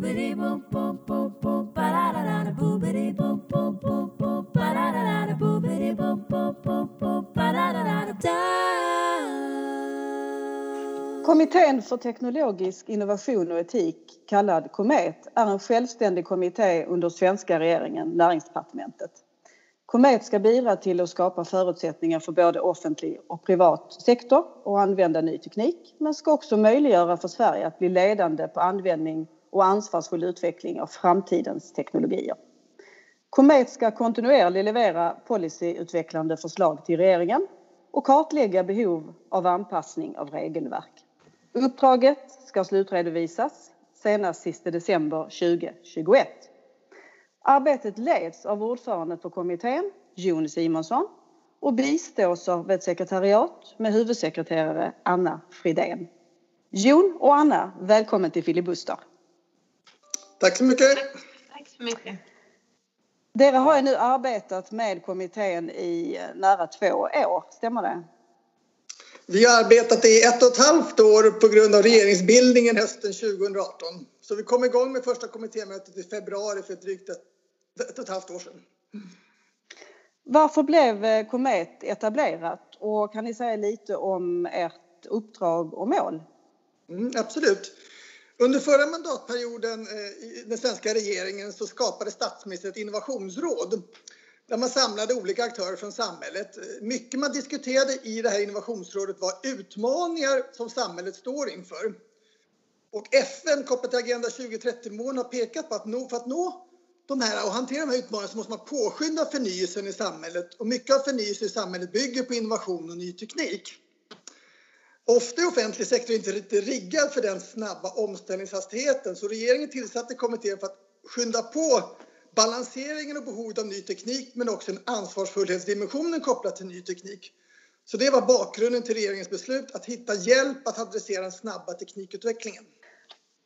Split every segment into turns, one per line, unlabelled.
Kommittén för teknologisk innovation och etik, kallad KOMET, är en självständig kommitté under svenska regeringen, Näringsdepartementet. KOMET ska bidra till att skapa förutsättningar för både offentlig och privat sektor och använda ny teknik men ska också möjliggöra för Sverige att bli ledande på användning och ansvarsfull utveckling av framtidens teknologier. KOMET ska kontinuerligt leverera policyutvecklande förslag till regeringen och kartlägga behov av anpassning av regelverk. Uppdraget ska slutredovisas senast sista december 2021. Arbetet leds av ordföranden för kommittén, Jon Simonsson, och bistås av ett sekretariat med huvudsekreterare Anna Fridén. Jon och Anna, välkommen till Filibuster.
Tack så mycket.
Tack så mycket.
Dere har ju nu arbetat med kommittén i nära två år, stämmer det?
Vi har arbetat i ett och ett halvt år på grund av regeringsbildningen hösten 2018. Så vi kom igång med första kommittémötet i februari för ett drygt ett, ett och ett halvt år sedan.
Varför blev Komet etablerat och kan ni säga lite om ert uppdrag och mål?
Mm, absolut. Under förra mandatperioden eh, i den svenska regeringen så skapade statsministern ett innovationsråd där man samlade olika aktörer från samhället. Eh, mycket man diskuterade i det här innovationsrådet var utmaningar som samhället står inför. Och FN kopplat till Agenda 2030-målen har pekat på att för att nå de här och hantera de här utmaningarna så måste man påskynda förnyelsen i samhället och mycket av förnyelsen i samhället bygger på innovation och ny teknik. Ofta är offentlig sektor inte riktigt riggad för den snabba omställningshastigheten så regeringen tillsatte kommittén för att skynda på balanseringen och behovet av ny teknik men också en ansvarsfullhetsdimensionen kopplat till ny teknik. Så det var bakgrunden till regeringens beslut att hitta hjälp att adressera den snabba teknikutvecklingen.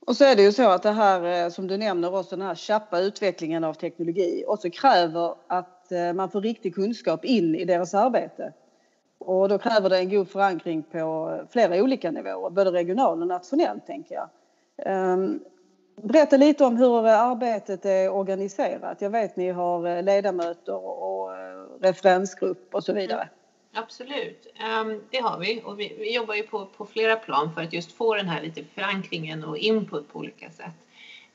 Och så är det ju så att det här eh, som du nämner också den här tjappa utvecklingen av teknologi också kräver att eh, man får riktig kunskap in i deras arbete. Och då kräver det en god förankring på flera olika nivåer, både regional och nationellt tänker jag. Berätta lite om hur arbetet är organiserat. Jag vet ni har ledamöter och referensgrupp och så vidare.
Absolut, det har vi och vi, vi jobbar ju på, på, flera plan för att just få den här lite förankringen och input på olika sätt.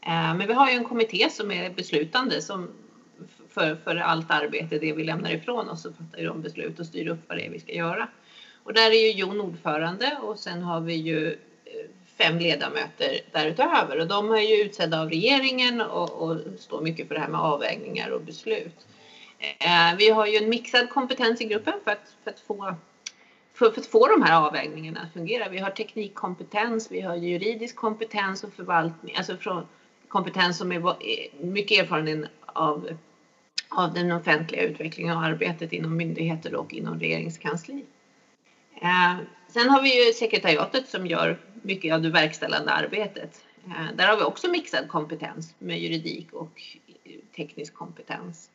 Men vi har ju en kommitté som är beslutande som för, för allt arbete, det vi lämnar ifrån oss, så fattar de beslut och styr upp vad det är vi ska göra. Och där är ju Jon ordförande och sen har vi ju eh, fem ledamöter därutöver och de är ju utsedda av regeringen och, och står mycket för det här med avvägningar och beslut. Eh, vi har ju en mixad kompetens i gruppen för att, för att få för, för, att få de här avvägningarna att fungera. Vi har teknikkompetens, vi har juridisk kompetens och förvaltning, alltså från kompetens som är mycket erfarenhet av, av den offentliga utvecklingen och arbetet inom myndigheter och inom regeringskansli. Eh, sen har vi ju sekretariatet som gör mycket av det verkställande arbetet. Eh, där har vi också mixad kompetens med juridik och teknisk kompetens.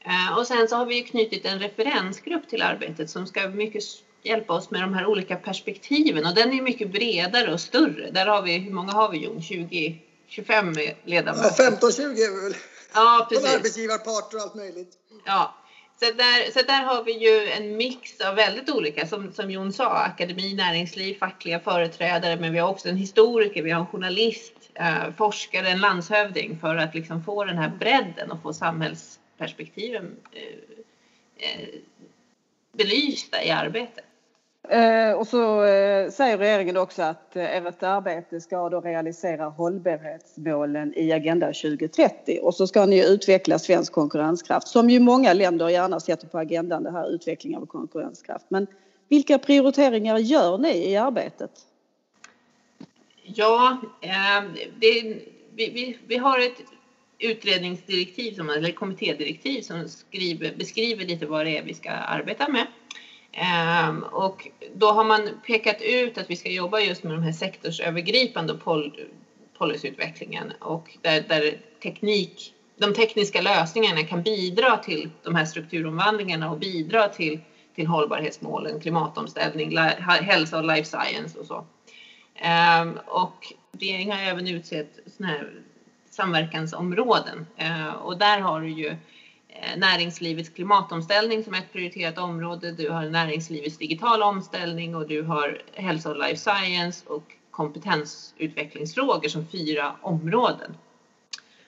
Eh, och sen så har vi knutit en referensgrupp till arbetet som ska mycket hjälpa oss med de här olika perspektiven och den är mycket bredare och större. Där har vi, hur många har vi Jon? 20, 25 ledamöter?
Ja, 15-20 är vi väl.
Ja, precis.
Från arbetsgivarparter och allt möjligt.
Ja, så där, så där har vi ju en mix av väldigt olika, som, som Jon sa, akademi, näringsliv, fackliga företrädare, men vi har också en historiker, vi har en journalist, eh, forskare, en landshövding för att liksom få den här bredden och få samhällsperspektiven eh, eh, belysta i arbetet.
Eh, och så eh, säger regeringen också att eh, ert arbete ska då realisera hållbarhetsmålen i Agenda 2030 och så ska ni utveckla svensk konkurrenskraft som ju många länder gärna sätter på agendan det här utvecklingen av konkurrenskraft. Men vilka prioriteringar gör ni i arbetet?
Ja, det, vi, vi, vi har ett utredningsdirektiv, som, eller kommittédirektiv som skriver, beskriver lite vad det är vi ska arbeta med. Um, och då har man pekat ut att vi ska jobba just med de här sektorsövergripande pol policyutvecklingen och där, där teknik, de tekniska lösningarna kan bidra till de här strukturomvandlingarna och bidra till, till hållbarhetsmålen, klimatomställning, hälsa och life science och så. Um, och regeringen har även utsett såna här samverkansområden. Ehm, och där har du ju Eh, näringslivets klimatomställning som ett prioriterat område. Du har näringslivets digitala omställning och du har hälsa och life science och kompetensutvecklingsfrågor som fyra områden.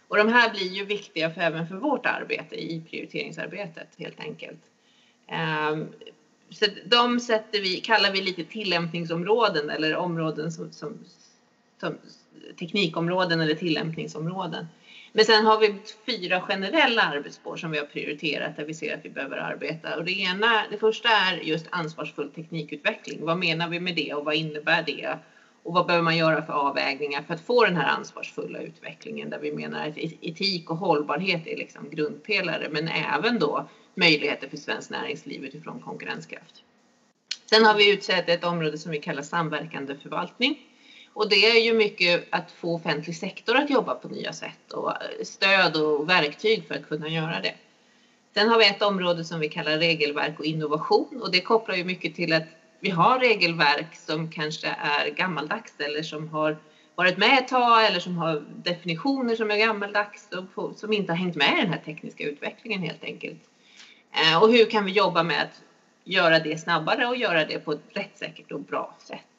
Och de här blir ju viktiga för, även för vårt arbete i prioriteringsarbetet helt enkelt. Um, så de sätter vi, kallar vi lite tillämpningsområden eller områden som, som, som teknikområden eller tillämpningsområden. Men sen har vi fyra generella arbetsspår som vi har prioriterat där vi ser att vi behöver arbeta. Och det, ena, det första är just ansvarsfull teknikutveckling. Vad menar vi med det och vad innebär det? Och vad behöver man göra för avvägningar för att få den här ansvarsfulla utvecklingen där vi menar att etik och hållbarhet är liksom grundpelare men även då möjligheter för svenskt näringsliv utifrån konkurrenskraft. Sen har vi utsett ett område som vi kallar samverkande förvaltning. Och det är ju mycket att få offentlig sektor att jobba på nya sätt och stöd och verktyg för att kunna göra det. Sen har vi ett område som vi kallar regelverk och innovation och det kopplar ju mycket till att vi har regelverk som kanske är gammaldags eller som har varit med ett tag eller som har definitioner som är gammaldags och som inte har hängt med i den här tekniska utvecklingen helt enkelt. Eh, och hur kan vi jobba med att göra det snabbare och göra det på ett rättssäkert och bra sätt.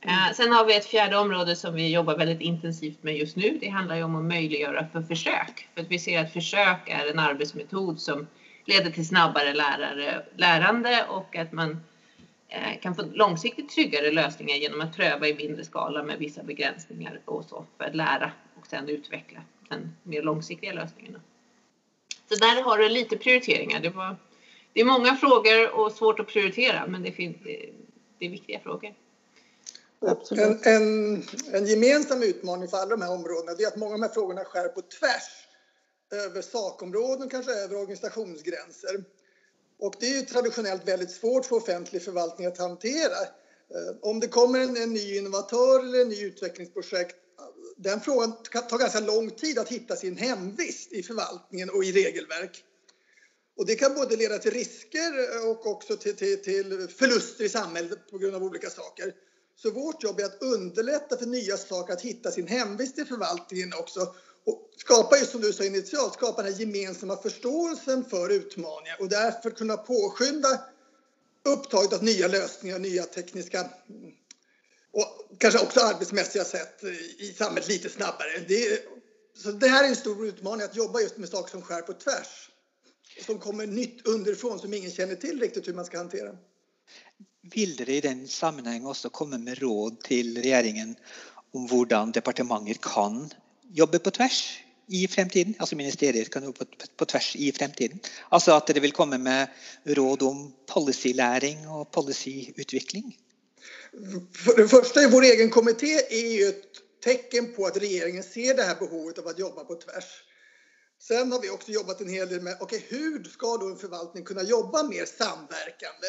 Mm. Sen har vi ett fjärde område som vi jobbar väldigt intensivt med just nu. Det handlar ju om att möjliggöra för försök. För att vi ser att försök är en arbetsmetod som leder till snabbare lärare, lärande och att man eh, kan få långsiktigt tryggare lösningar genom att pröva i mindre skala med vissa begränsningar och så för att lära och sedan utveckla den mer långsiktiga lösningarna. Så där har du lite prioriteringar. Det, var, det är många frågor och svårt att prioritera men det, finns, det är viktiga frågor.
En, en, en, gemensam utmaning för alla de här områdena är att många av de här frågorna skär på tvärs över sakområden, kanske över organisationsgränser. Och det är ju traditionellt väldigt svårt för offentlig förvaltning att hantera. Eh, om det kommer en, en ny innovatör eller en ny utvecklingsprojekt, den frågan tar ganska lång tid att hitta sin hemvist i förvaltningen och i regelverk. Och det kan både leda till risker och också till, till, till förluster i samhället på grund av olika saker. Så vårt jobb är att underlätta för nya saker att hitta sin hemvist i förvaltningen också och skapa, just som du sa initialt, skapa den här gemensamma förståelsen för utmaningar och därför kunna påskynda upptaget av nya lösningar, nya tekniska och kanske också arbetsmässiga sätt i samhället lite snabbare. Det, så det här är en stor utmaning att jobba just med saker som skär på tvärs. Som kommer nytt underifrån som ingen känner till riktigt hur man ska hantera.
Vill det i den sammanhanget också komma med råd till regeringen om hur departementer kan jobbe på tvers i fremtiden? Altså ministerier kan jobbe på, tvers i fremtiden? Altså at dere vil komme med råd om policyläring och policyutveckling?
För det första, vår egen kommitté är ju ett tecken på att regeringen ser det här behovet av att jobba på tvärs. Sen har vi också jobbat en hel del med okay, hur ska då en förvaltning kunna jobba mer samverkande?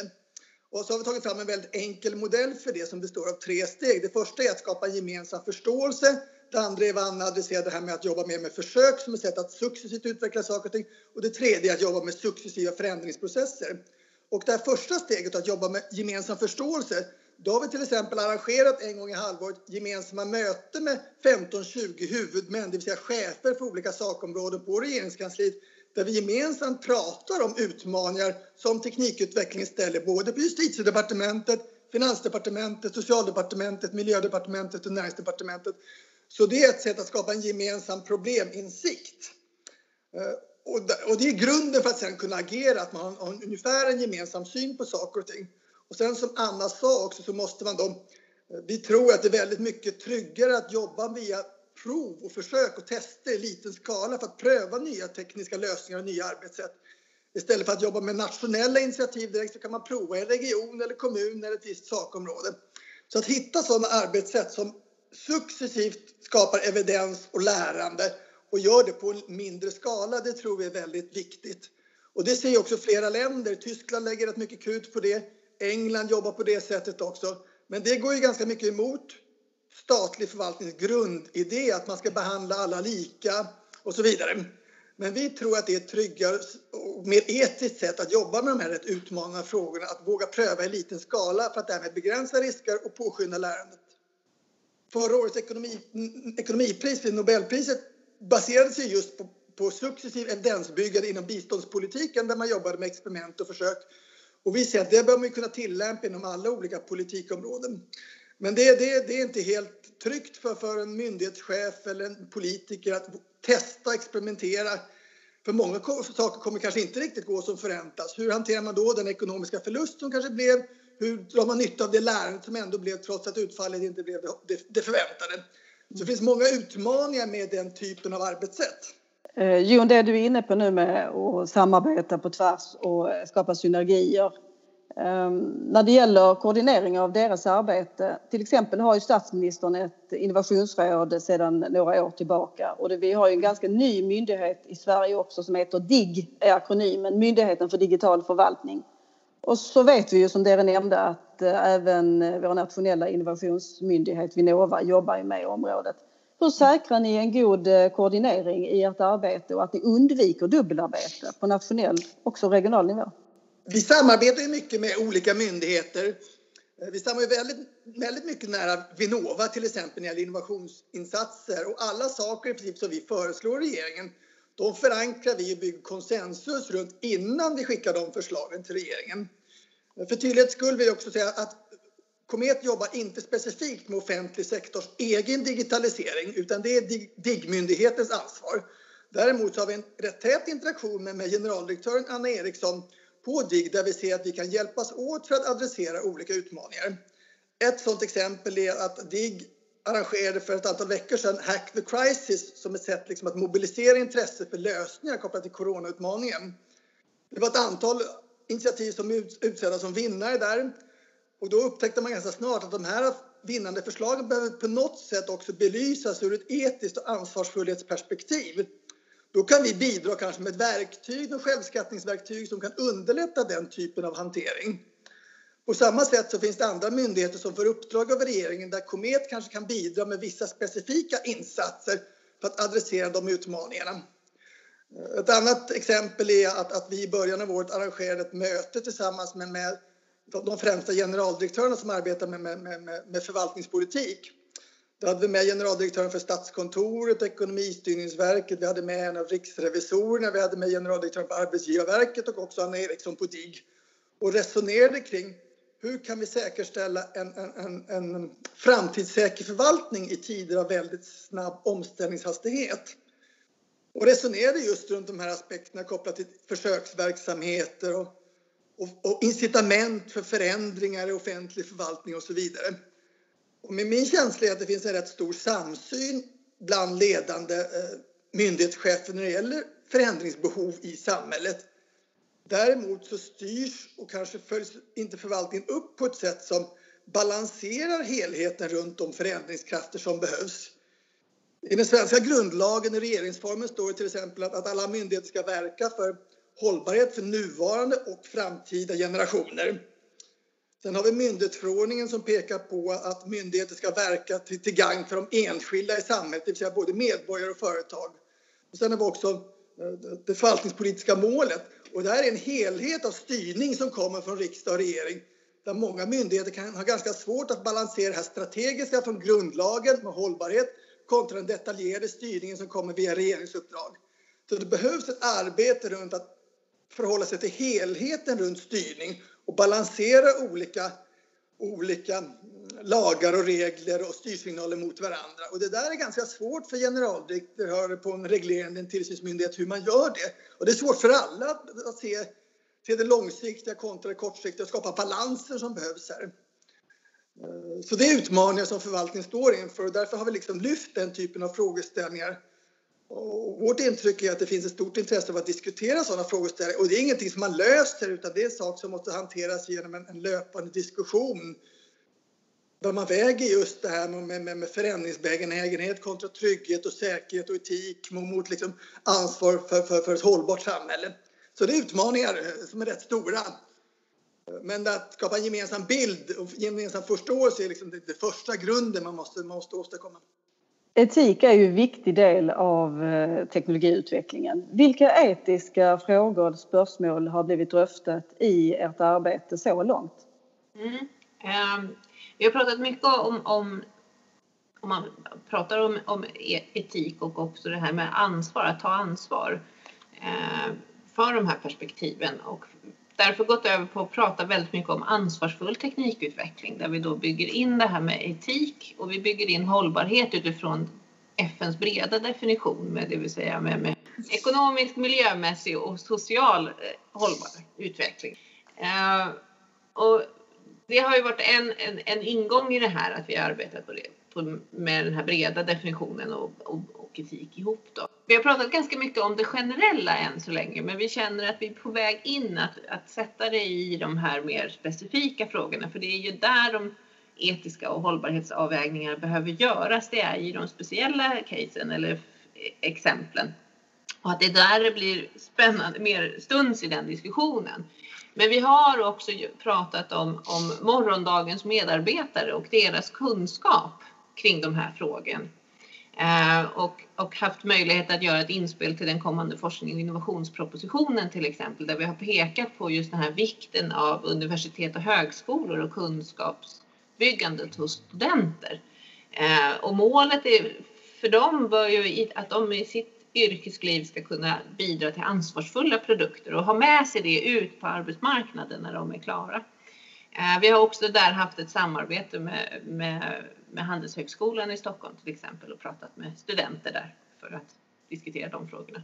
Och så har vi tagit fram en väldigt enkel modell för det som består av tre steg. Det första är att skapa gemensam förståelse det andra är vad Anna adresserade, det här med att jobba mer med försök som ett sätt att successivt utveckla saker och ting. Och det tredje är att jobba med successiva förändringsprocesser. Och det här första steget, att jobba med gemensam förståelse, då har vi till exempel arrangerat en gång i halvåret gemensamma möten med 15-20 huvudmän, det vill säga chefer för olika sakområden på regeringskansliet, där vi gemensamt pratar om utmaningar som teknikutvecklingen ställer både på justitiedepartementet, finansdepartementet, socialdepartementet, miljödepartementet och näringsdepartementet. Så det är ett sätt att skapa en gemensam probleminsikt. Eh, och det är grunden för att sen kunna agera, att man har ungefär en gemensam syn på saker och ting. Och sen som Anna sa också så måste man då, eh, vi tror att det är väldigt mycket tryggare att jobba via prov och försök och tester i liten skala för att pröva nya tekniska lösningar och nya arbetssätt. Istället för att jobba med nationella initiativ direkt så kan man prova i en region eller kommun eller ett visst sakområde. Så att hitta sådana arbetssätt som successivt skapar evidens och lärande och gör det på en mindre skala, det tror vi är väldigt viktigt. Och det ser också flera länder. Tyskland lägger rätt mycket krut på det. England jobbar på det sättet också. Men det går ju ganska mycket emot statlig förvaltnings grundidé att man ska behandla alla lika och så vidare. Men vi tror att det är ett tryggare och mer etiskt sätt att jobba med de här rätt utmanande frågorna. Att våga pröva i liten skala för att därmed begränsa risker och påskynda lärandet förra årets ekonomi, ekonomipris, Nobelpriset, baserade sig just på, på successiv evidensbyggande inom biståndspolitiken där man jobbade med experiment och försök. Och vi ser att det bör man kunna tillämpa inom alla olika politikområden. Men det, det, det är inte helt tryggt för, för en myndighetschef eller en politiker att testa, experimentera. För många saker kommer kanske inte riktigt gå som förväntas. Hur hanterar man då den ekonomiska förlust som kanske blev? Hur drar man nytta av det lärandet som ändå blev trots att utfallet inte blev det, det förväntade? Så det finns många utmaningar med den typen av arbetssätt.
Eh, Jon, det du är inne på nu med att samarbeta på tvärs och skapa synergier Ehm, när det gäller koordinering av deras arbete, till exempel har ju statsministern ett innovationsråd sedan några år tillbaka och vi har ju en ganska ny myndighet i Sverige också som heter DIGG, är akronymen, Myndigheten för digital förvaltning. Och så vet vi ju som Dere nämnde att eh, även vår nationella innovationsmyndighet Vinnova jobbar med området. Hur säkrar ni en god eh, koordinering i ert arbete och att ni undviker dubbelarbete på nationell och regional nivå?
Vi samarbetar ju mycket med olika myndigheter. Eh, vi samarbetar väldigt, väldigt mycket nära Vinnova till exempel när det gäller innovationsinsatser och alla saker i princip som vi föreslår regeringen de förankrar vi och bygger konsensus runt innan vi skickar de förslagen till regeringen. Eh, för tydlighets skull vill jag också säga att Komet jobbar inte specifikt med offentlig sektors egen digitalisering utan det är DIGG-myndighetens ansvar. Däremot har vi en rätt tät interaktion med generaldirektören Anna Eriksson på DIGG där vi ser att vi kan hjälpas åt för att adressera olika utmaningar. Ett sådant exempel är att DIGG arrangerade för ett antal veckor sedan Hack the Crisis som ett sätt liksom att mobilisera intresse för lösningar kopplat till coronautmaningen. Det var ett antal initiativ som utsedda som vinnare där och då upptäckte man ganska snart att de här vinnande förslagen behöver på något sätt också belysas ur ett etiskt och ansvarsfullhetsperspektiv. Då kan vi bidra kanske med ett verktyg, ett självskattningsverktyg som kan underlätta den typen av hantering. På samma sätt så finns det andra myndigheter som får uppdrag av regeringen där Komet kanske kan bidra med vissa specifika insatser för att adressera de utmaningarna. Ett annat exempel är att, att vi i början av året arrangerade ett möte tillsammans med, med de främsta generaldirektörerna som arbetar med, med, med, med förvaltningspolitik. Då hade vi med generaldirektören för Statskontoret, Ekonomistyrningsverket, vi hade med en av riksrevisorerna, vi hade med generaldirektören på Arbetsgivarverket och också Anna Eriksson på DIG och resonerade kring hur kan vi säkerställa en, en, en, en framtidssäker förvaltning i tider av väldigt snabb omställningshastighet? Och resonerade just runt de här aspekterna kopplat till försöksverksamheter och, och, och incitament för förändringar i offentlig förvaltning och så vidare. Och med min känsla är att det finns en rätt stor samsyn bland ledande eh, myndighetschefer när det gäller förändringsbehov i samhället. Däremot så styrs och kanske följs inte förvaltningen upp på ett sätt som balanserar helheten runt de förändringskrafter som behövs. I den svenska grundlagen i regeringsformen står det till exempel att, att alla myndigheter ska verka för hållbarhet för nuvarande och framtida generationer. Sen har vi myndighetsförordningen som pekar på att myndigheter ska verka till, till gagn för de enskilda i samhället, det vill säga både medborgare och företag. Och sen har vi också eh, det förvaltningspolitiska målet. Och det här är en helhet av styrning som kommer från riksdag och regering där många myndigheter kan ha ganska svårt att balansera det här strategiska från grundlagen med hållbarhet kontra den detaljerade styrningen som kommer via regeringsuppdrag. Så det behövs ett arbete runt att förhålla sig till helheten runt styrning och balansera olika, olika lagar och regler och styrsignaler mot varandra. Och det där är ganska svårt för generaldirektörer på en reglerande tillsynsmyndighet hur man gör det. Och det är svårt för alla att, att se, se det långsiktiga kontra det kortsiktiga och skapa balanser som behövs här. Eh, så det är utmaningar som förvaltningen står inför och därför har vi liksom lyft den typen av frågeställningar och vårt intryck är att det finns ett stort intresse av att diskutera sådana frågeställningar. Och det är ingenting som man löser utan det är en sak som måste hanteras genom en, en löpande diskussion. Där man väger just det här med, med, med förändringsbenägenhet kontra trygghet och säkerhet och etik mot liksom ansvar för, för, för ett hållbart samhälle. Så det är utmaningar eh, som är rätt stora. Men att skapa en gemensam bild och gemensam förståelse är liksom det, det första grunden man måste, man måste åstadkomma.
Etik är ju en viktig del av eh, teknologiutvecklingen. Vilka etiska frågor och spörsmål har blivit dröftat i ert arbete så långt?
Mm. Um, vi har pratat mycket om, om, om man pratar om, om e-, etik och också det här med ansvar, att ta ansvar uh, för de här perspektiven och därför gått över på att prata väldigt mycket om ansvarsfull teknikutveckling där vi då bygger in det här med etik och vi bygger in hållbarhet utifrån FNs breda definition med det vill säga med, med ekonomisk, miljömässig och social eh, hållbar utveckling. Eh, och det har ju varit en, en, en ingång i det här att vi har arbetat på det, på, med den här breda definitionen och, och, och etik ihop. Då. Vi har pratat ganska mycket om det generella än så länge men vi känner att vi är på väg in att, att sätta det i de här mer specifika frågorna för det är ju där de etiska och hållbarhetsavvägningar behöver göras. Det är i de speciella casen eller exemplen. Och att det är där det blir spännande, mer stuns i den diskussionen. Men vi har också pratat om, om morgondagens medarbetare och deras kunskap kring de här frågorna. Eh, och, och, haft möjlighet att göra ett inspel till den kommande forskning och innovationspropositionen till exempel, där vi har pekat på just den här vikten av universitet och högskolor och kunskapsbyggandet hos studenter. Eh, och målet är, för dem bör ju att de i sitt yrkesliv ska kunna bidra till ansvarsfulla produkter och ha med sig det ut på arbetsmarknaden när de är klara. Eh, vi har också där haft ett samarbete med, med, med Handelshögskolan i Stockholm till exempel och pratat med studenter där för att diskutera de frågorna.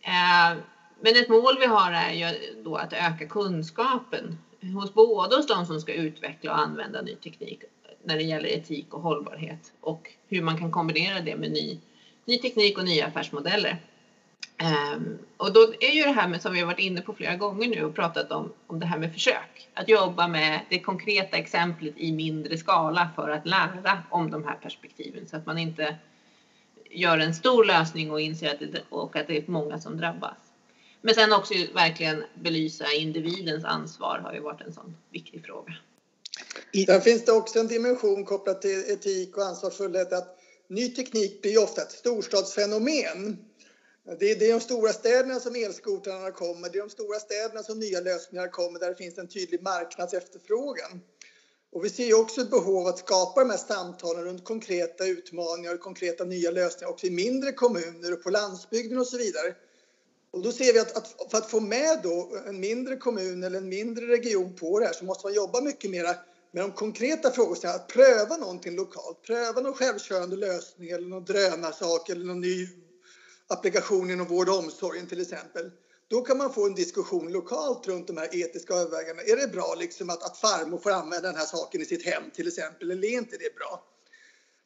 Eh, men ett mål vi har är ju då att öka kunskapen hos både hos de som ska utveckla och använda ny teknik när det gäller etik och hållbarhet och hur man kan kombinera det med ny ny teknik och nya affärsmodeller. Um, och då är ju det här med, som vi har varit inne på flera gånger nu och pratat om, om det här med försök. Att jobba med det konkreta exemplet i mindre skala för att lära om de här perspektiven så att man inte gör en stor lösning och inser att det, och att det är många som drabbas. Men sen också verkligen belysa individens ansvar har ju varit en sån viktig fråga.
Där finns det också en dimension kopplat till etik och ansvarsfullhet att ny teknik blir ofta ett storstadsfenomen. Det är, det är de stora städerna som elskotrarna kommer, det är de stora städerna som nya lösningar kommer där det finns en tydlig marknadsefterfrågan. Och vi ser också ett behov av att skapa de här samtalen runt konkreta utmaningar och konkreta nya lösningar också i mindre kommuner och på landsbygden och så vidare. Och då ser vi att, att för att få med då en mindre kommun eller en mindre region på det här så måste man jobba mycket mera med de konkreta frågorna, att pröva någonting lokalt, pröva någon självkörande lösning eller någon drönarsak eller någon ny applikation inom vård och omsorgen till exempel. Då kan man få en diskussion lokalt runt de här etiska övervägandena. Är det bra liksom att, att farmor får använda den här saken i sitt hem till exempel eller är inte det bra?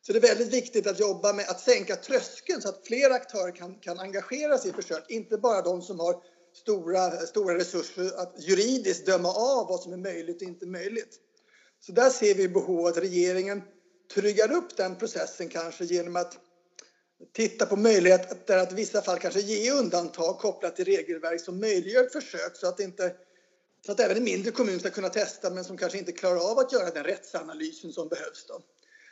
Så det är väldigt viktigt att jobba med att sänka tröskeln så att fler aktörer kan, kan engagera sig i försök, inte bara de som har stora, stora resurser att juridiskt döma av vad som är möjligt och inte möjligt. Så där ser vi behov att regeringen tryggar upp den processen kanske genom att titta på möjligheter att i vissa fall kanske ge undantag kopplat till regelverk som möjliggör försök så att inte så att även en mindre kommun ska kunna testa men som kanske inte klarar av att göra den rättsanalysen som behövs. Då.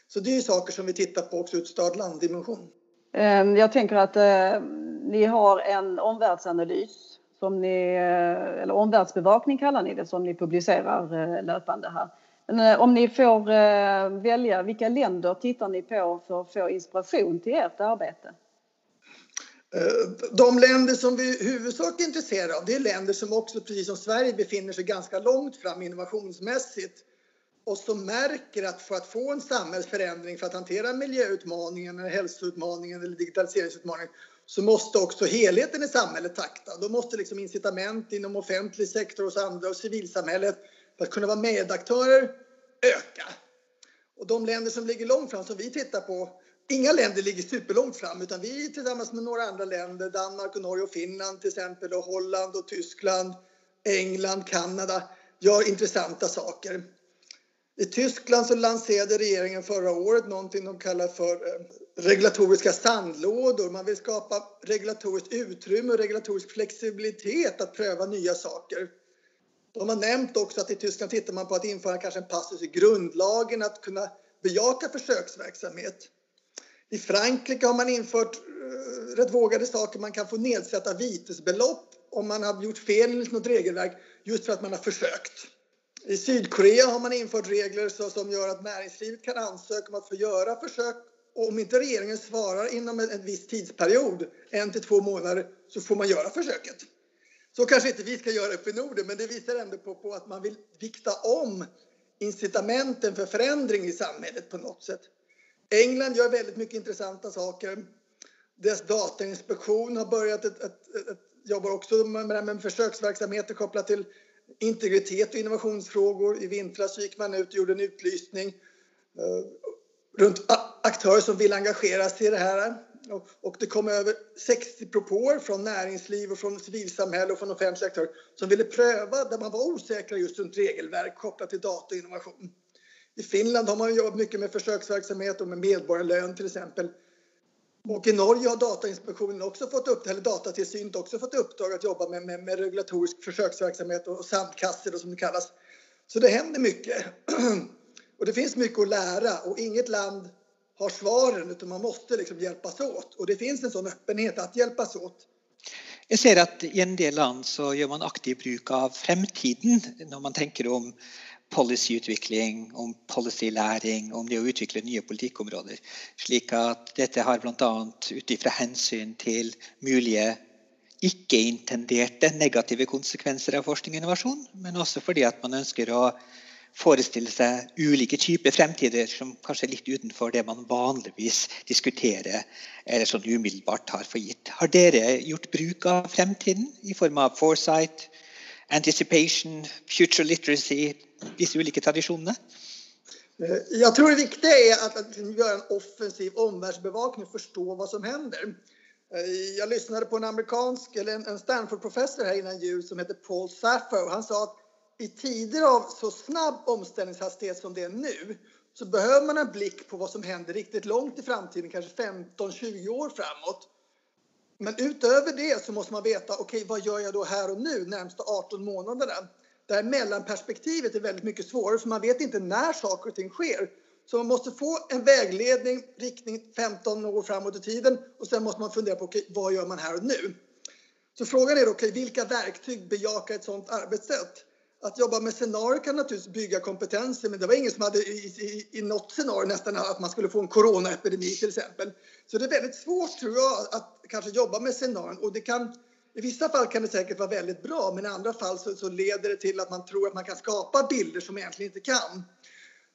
Så det är saker som vi tittar på också ur stad-land-dimension.
Ehm, jag tänker att eh, ni har en omvärldsanalys som ni, eh, eller omvärldsbevakning kallar ni det, som ni publicerar eh, löpande här. Eh, om ni får eh, välja, vilka länder tittar ni på för att få inspiration till ert arbete?
Eh, de länder som vi huvudsakligen är intresserade av det är länder som också, precis som Sverige, befinner sig ganska långt fram innovationsmässigt och som märker att för att få en samhällsförändring för att hantera miljöutmaningen, hälsoutmaningen eller digitaliseringsutmaningen så måste också helheten i samhället takta. Då måste liksom incitament inom offentlig sektor och andra och civilsamhället för att kunna vara medaktörer öka. Och de länder som ligger långt fram som vi tittar på, inga länder ligger superlångt fram utan vi tillsammans med några andra länder, Danmark och Norge och Finland till exempel och Holland och Tyskland, England, Kanada gör intressanta saker. I Tyskland så lanserade regeringen förra året någonting de kallar för eh, regulatoriska sandlådor. Man vill skapa regulatoriskt utrymme och regulatorisk flexibilitet att pröva nya saker. De har nämnt också att i Tyskland tittar man på att införa kanske en passus i grundlagen att kunna bejaka försöksverksamhet. I Frankrike har man infört uh, rätt vågade saker. Man kan få nedsätta vitesbelopp om man har gjort fel enligt något regelverk just för att man har försökt. I Sydkorea har man infört regler så, som gör att näringslivet kan ansöka om att få göra försök och om inte regeringen svarar inom en, en viss tidsperiod, en till två månader, så får man göra försöket. Så kanske inte vi ska göra uppe i Norden, men det visar ändå på, på att man vill vikta om incitamenten för förändring i samhället på något sätt. England gör väldigt mycket intressanta saker. Deras datainspektion har börjat ett, ett, ett, ett jobbar också med, med försöksverksamheter kopplat till integritet och innovationsfrågor. I vintras gick man ut och gjorde en utlysning eh, runt aktörer som vill engagera sig i det här. Och det kom över 60 propåer från näringsliv och från civilsamhälle och från offentliga aktörer som ville pröva där man var osäkra just runt regelverk kopplat till data och innovation. I Finland har man jobbat mycket med försöksverksamhet och med medborgarlön till exempel. Och i Norge har Datainspektionen också fått upp, eller Datatillsynet också fått uppdrag att jobba med, med, med regulatorisk försöksverksamhet och, och sandkassor som det kallas. Så det händer mycket. och det finns mycket att lära och inget land har svaren utan man måste liksom hjälpas åt. Och det finns en sån öppenhet att hjälpas åt.
Jag ser att i en del land så gör man aktiv bruk av framtiden när man tänker om policyutvikling, om policylæring, om det å utvikle nye politikkområder. Slik at dette har bl.a. ut ifra hensyn til mulige ikke-intenderte negative konsekvenser av forskning og innovasjon, men også fordi at man ønsker å forestille seg ulike typer fremtider som kanskje er litt utenfor det man vanligvis diskuterer eller sånn umiddelbart tar for gitt. Har dere gjort bruk av fremtiden i form av foresight, anticipation, future literacy, disse olika traditionerna?
Eh, Jag tror det viktiga är att, att göra en offensiv omvärldsbevakning och förstå vad som händer. Eh, Jag lyssnade på en amerikansk, eller en Stanford-professor här innan jul som heter Paul Saffo. Han sa att i tider av så snabb omställningshastighet som det är nu så behöver man en blick på vad som händer riktigt långt i framtiden, kanske 15-20 år framåt. Men utöver det så måste man veta, okej, okay, vad gör jag då här och nu närmsta 18 månaderna? Det här mellanperspektivet är väldigt mycket svårare för man vet inte när saker och ting sker. Så man måste få en vägledning, riktning 15 år framåt i tiden och sen måste man fundera på okay, vad gör man här och nu? Så frågan är då, okay, vilka verktyg bejakar ett sådant arbetssätt? Att jobba med scenarier kan naturligtvis bygga kompetenser men det var ingen som hade i, i, i något scenario nästan att man skulle få en coronaepidemi till exempel. Så det är väldigt svårt tror jag att kanske jobba med scenarion och det kan i vissa fall kan det säkert vara väldigt bra men i andra fall så, så leder det till att man tror att man kan skapa bilder som man egentligen inte kan.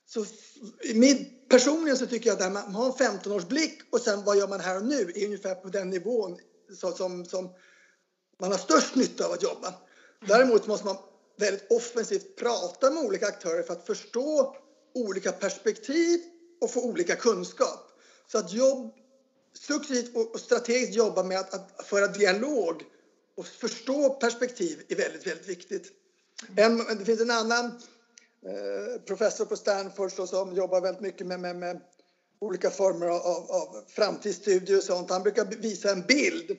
Så min, personligen så tycker jag att man har en 15-årsblick och sen vad gör man här och nu är ungefär på den nivån så, som, som man har störst nytta av att jobba. Däremot måste man väldigt offensivt prata med olika aktörer för att förstå olika perspektiv och få olika kunskap. Så att jobb, successivt och strategiskt jobba med att, att föra dialog och förstå perspektiv är väldigt, väldigt viktigt. En, det finns en annan eh, professor på Stanford som jobbar väldigt mycket med, med, med olika former av, av framtidsstudier och sånt. Han brukar visa en bild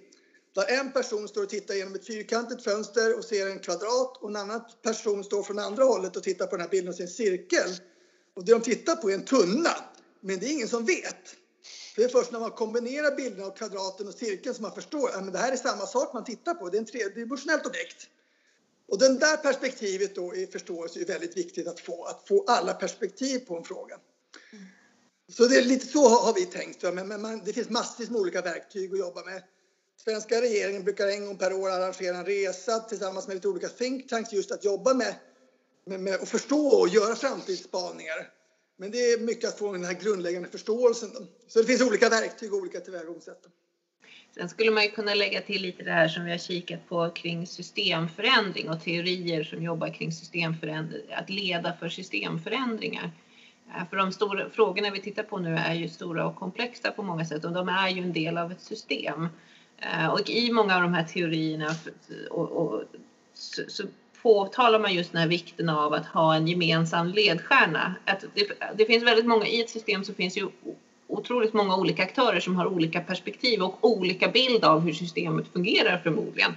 där en person står och tittar genom ett fyrkantigt fönster och ser en kvadrat och en annan person står från andra hållet och tittar på den här bilden och ser en cirkel. Och det de tittar på är en tunna, men det är ingen som vet. Det är först när man kombinerar bilderna av kvadraten och cirkeln som man förstår att det här är samma sak man tittar på. Det är ett tredimensionellt objekt. Och den där perspektivet då i förståelse är väldigt viktigt att få, att få alla perspektiv på en fråga. Så det är lite så har vi tänkt. Men, men man, det finns massvis med olika verktyg att jobba med. Svenska regeringen brukar en gång per år arrangera en resa tillsammans med lite olika think tanks just att jobba med, med, med att förstå och göra framtidsspaningar. Men det är mycket att få den här grundläggande förståelsen. Då. Så det finns olika verktyg och olika tillvägagångssätt.
Sen skulle man ju kunna lägga till lite det här som vi har kikat på kring systemförändring och teorier som jobbar kring systemförändring, att leda för systemförändringar. Eh, för de stora frågorna vi tittar på nu är ju stora och komplexa på många sätt och de är ju en del av ett system. Eh, och i många av de här teorierna och, och, så, så påtalar man just den här vikten av att ha en gemensam ledstjärna. Att det, det, finns väldigt många, i ett system så finns ju otroligt många olika aktörer som har olika perspektiv och olika bild av hur systemet fungerar förmodligen.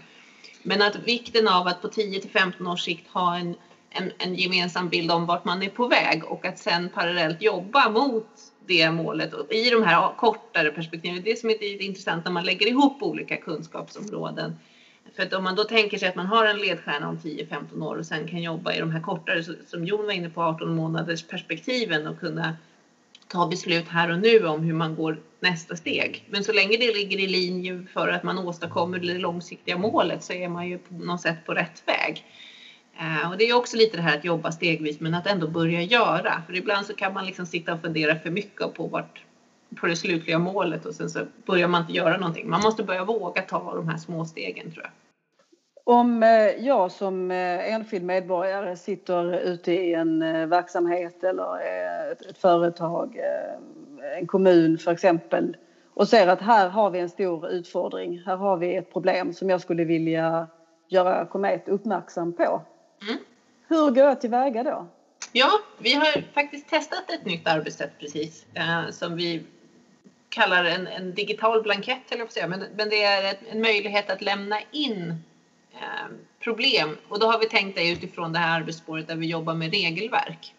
Men att vikten av att på 10 till 15 års sikt ha en, en, en gemensam bild om vart man är på väg och att sen parallellt jobba mot det målet i de här kortare perspektiven. Det som är intressant när man lägger ihop olika kunskapsområden för att om man då tänker sig att man har en ledstjärna om 10-15 år och sen kan jobba i de här kortare, som Jon var inne på, 18 månaders perspektiven och kunna ta beslut här och nu om hur man går nästa steg. Men så länge det ligger i linje för att man åstadkommer det långsiktiga målet så är man ju på något sätt på rätt väg. Eh, och det är också lite det här att jobba stegvis men att ändå börja göra. För ibland så kan man liksom sitta och fundera för mycket på vart på det slutliga målet och sen så börjar man inte göra någonting. Man måste börja våga ta de här små stegen tror jag.
Om eh, jag som eh, enskild medborgare sitter ute i en verksamhet eller ett företag, en kommun för exempel och ser att här har vi en stor utfordring, här har vi ett problem som jag skulle vilja göra Comet uppmärksam på. Mm. Hur går jag tillväga då?
Ja, vi har faktiskt testat ett nytt arbetssätt precis eh, som vi kallar en, en digital blankett, eller jag säga. Men, men det är ett, en möjlighet att lämna in eh, problem och då har vi tänkt det utifrån det här arbetsspåret där vi jobbar med regelverk.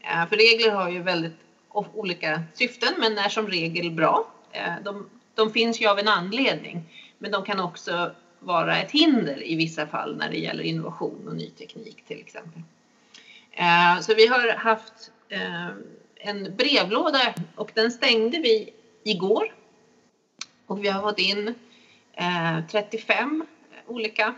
Eh, för regler har ju väldigt olika syften men är som regel bra. Eh, de, de finns ju av en anledning men de kan också vara ett hinder i vissa fall när det gäller innovation och ny teknik till exempel. Eh, så vi har haft eh, en brevlåda och den stängde vi igår. Och vi har fått in eh, 35 olika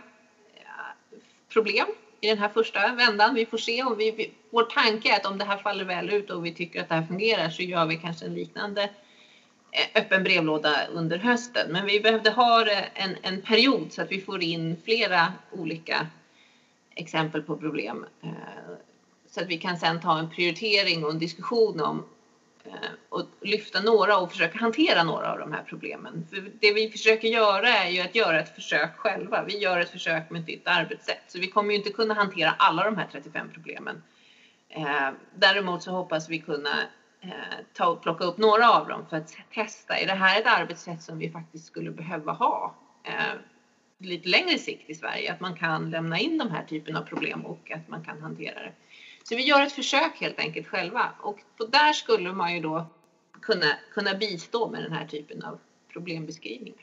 problem i den här första vändan. Vi får se om vi, vår tanke är att om det här faller väl ut och vi tycker att det här fungerar så gör vi kanske en liknande Eh, öppen brevlåda under hösten. Men vi behövde ha en, en period så att vi får in flera olika exempel på problem. Eh, så att vi kan sen ta en prioritering och en diskussion om eh, och lyfta några och försöka hantera några av de här problemen. För det vi försöker göra är ju att göra ett försök själva. Vi gör ett försök med ett nytt arbetssätt. Så vi kommer ju inte kunna hantera alla de här 35 problemen. Däremot så hoppas vi kunna ta och plocka upp några av dem för att testa. Är det här ett arbetssätt som vi faktiskt skulle behöva ha eh, lite längre sikt i Sverige? Att man kan lämna in de här typen av problem och att man kan hantera det. Så vi gör ett försök helt enkelt själva och där skulle man ju då kunna, kunna bistå med den här typen av problembeskrivningar.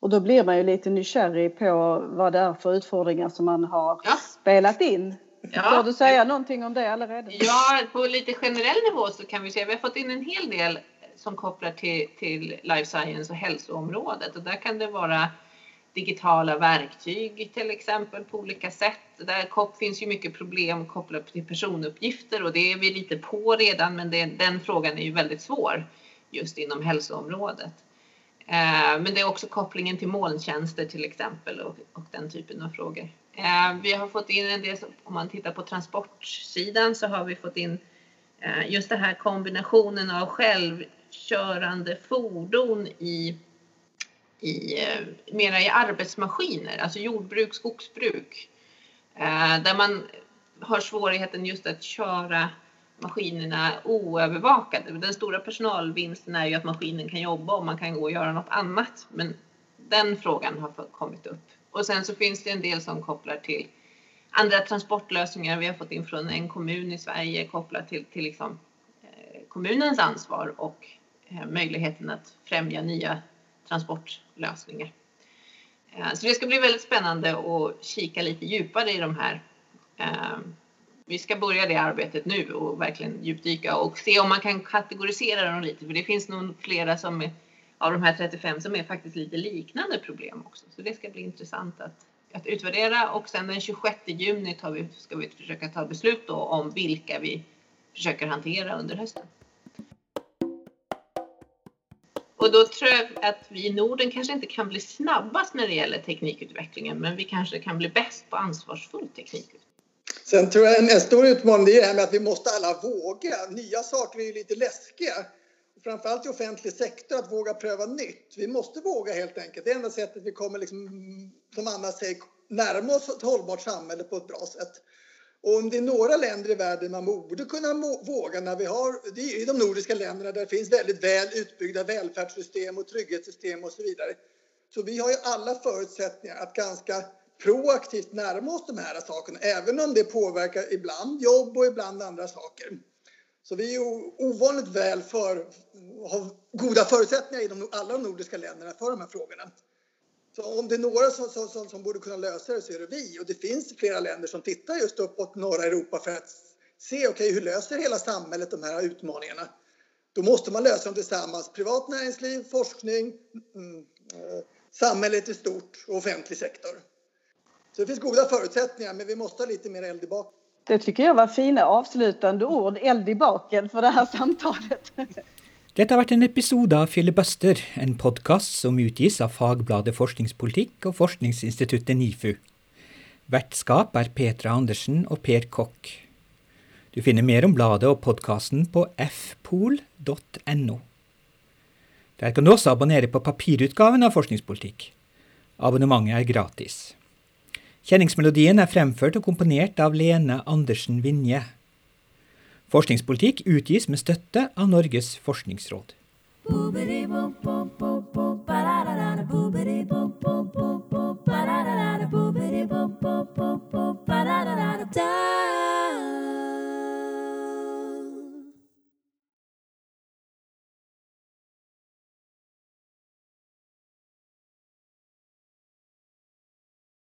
Och då blir man ju lite nykärrig på vad det är för utfordringar som man har ja. spelat in Ja. Får du säga någonting om det allerede?
Ja, på lite generell nivå så kan vi säga vi har fått in en hel del som kopplar till, till life science och hälsoområdet och där kan det vara digitala verktyg till exempel på olika sätt. Där finns ju mycket problem kopplat till personuppgifter och det är vi lite på redan men det, den frågan är ju väldigt svår just inom hälsoområdet. Eh, men det är också kopplingen till molntjänster till exempel och, och den typen av frågor. Eh, vi har fått in en del, om man tittar på transportsidan så har vi fått in eh, just den här kombinationen av självkörande fordon i, i eh, mera i arbetsmaskiner, alltså jordbruk, skogsbruk. Eh, där man har svårigheten just att köra maskinerna oövervakade. Den stora personalvinsten är ju att maskinen kan jobba och man kan gå och göra något annat. Men den frågan har kommit upp. Och sen så finns det en del som kopplar till andra transportlösningar vi har fått in från en kommun i Sverige kopplat till, till liksom, eh, kommunens ansvar och eh, möjligheten att främja nya transportlösningar. Eh, så det ska bli väldigt spännande att kika lite djupare i de här vi ska börja det arbetet nu och verkligen djupdyka och se om man kan kategorisera dem lite för det finns nog flera som är, av de här 35 som är faktiskt lite liknande problem också. Så det ska bli intressant att, att utvärdera och sen den 26 juni tar vi, ska vi försöka ta beslut då om vilka vi försöker hantera under hösten. Och då tror jag att vi i Norden kanske inte kan bli snabbast när det gäller teknikutvecklingen, men vi kanske kan bli bäst på ansvarsfull teknikutveckling.
Sen tror jag en stor utmaning är det här med att vi måste alla våga. Nya saker är ju lite läskiga. Framförallt i offentlig sektor att våga pröva nytt. Vi måste våga helt enkelt. Det är enda sättet vi kommer, liksom, som Anna säger, närma oss ett hållbart samhälle på ett bra sätt. Och om det är några länder i världen man borde kunna våga när vi har, det är i de nordiska länderna där det finns väldigt väl utbyggda välfärdssystem och trygghetssystem och så vidare. Så vi har ju alla förutsättningar att ganska proaktivt närma oss de här sakerna, även om det påverkar ibland jobb och ibland andra saker. Så vi är ovanligt väl för, har goda förutsättningar i de, alla de nordiska länderna för de här frågorna. Så om det är några som, som, som, borde kunna lösa det så är det vi. Och det finns flera länder som tittar just uppåt norra Europa för att se okay, hur löser hela samhället de här utmaningarna. Då måste man lösa dem tillsammans. Privat näringsliv, forskning, mm, eh, samhället i stort och offentlig sektor. Så det finns goda förutsättningar, men vi måste ha lite mer eld i baken.
Det tycker jag var fina avslutande ord, eld i baken, för det här samtalet.
Dette har vært en episode av Filibuster, en podkast som utgis av fagbladet Forskningspolitikk og forskningsinstituttet NIFU. Vertskap er Petra Andersen og Per Kokk. Du finner mer om bladet og podkasten på fpol.no. Der kan du også abonnere på papirutgaven av Forskningspolitikk. Abonnementet er gratis. Kjenningsmelodien er fremført og komponert av Lene Andersen Vinje. Forskningspolitikk utgis med støtte av Norges forskningsråd. Boobidi, bo, bo, bo, bo,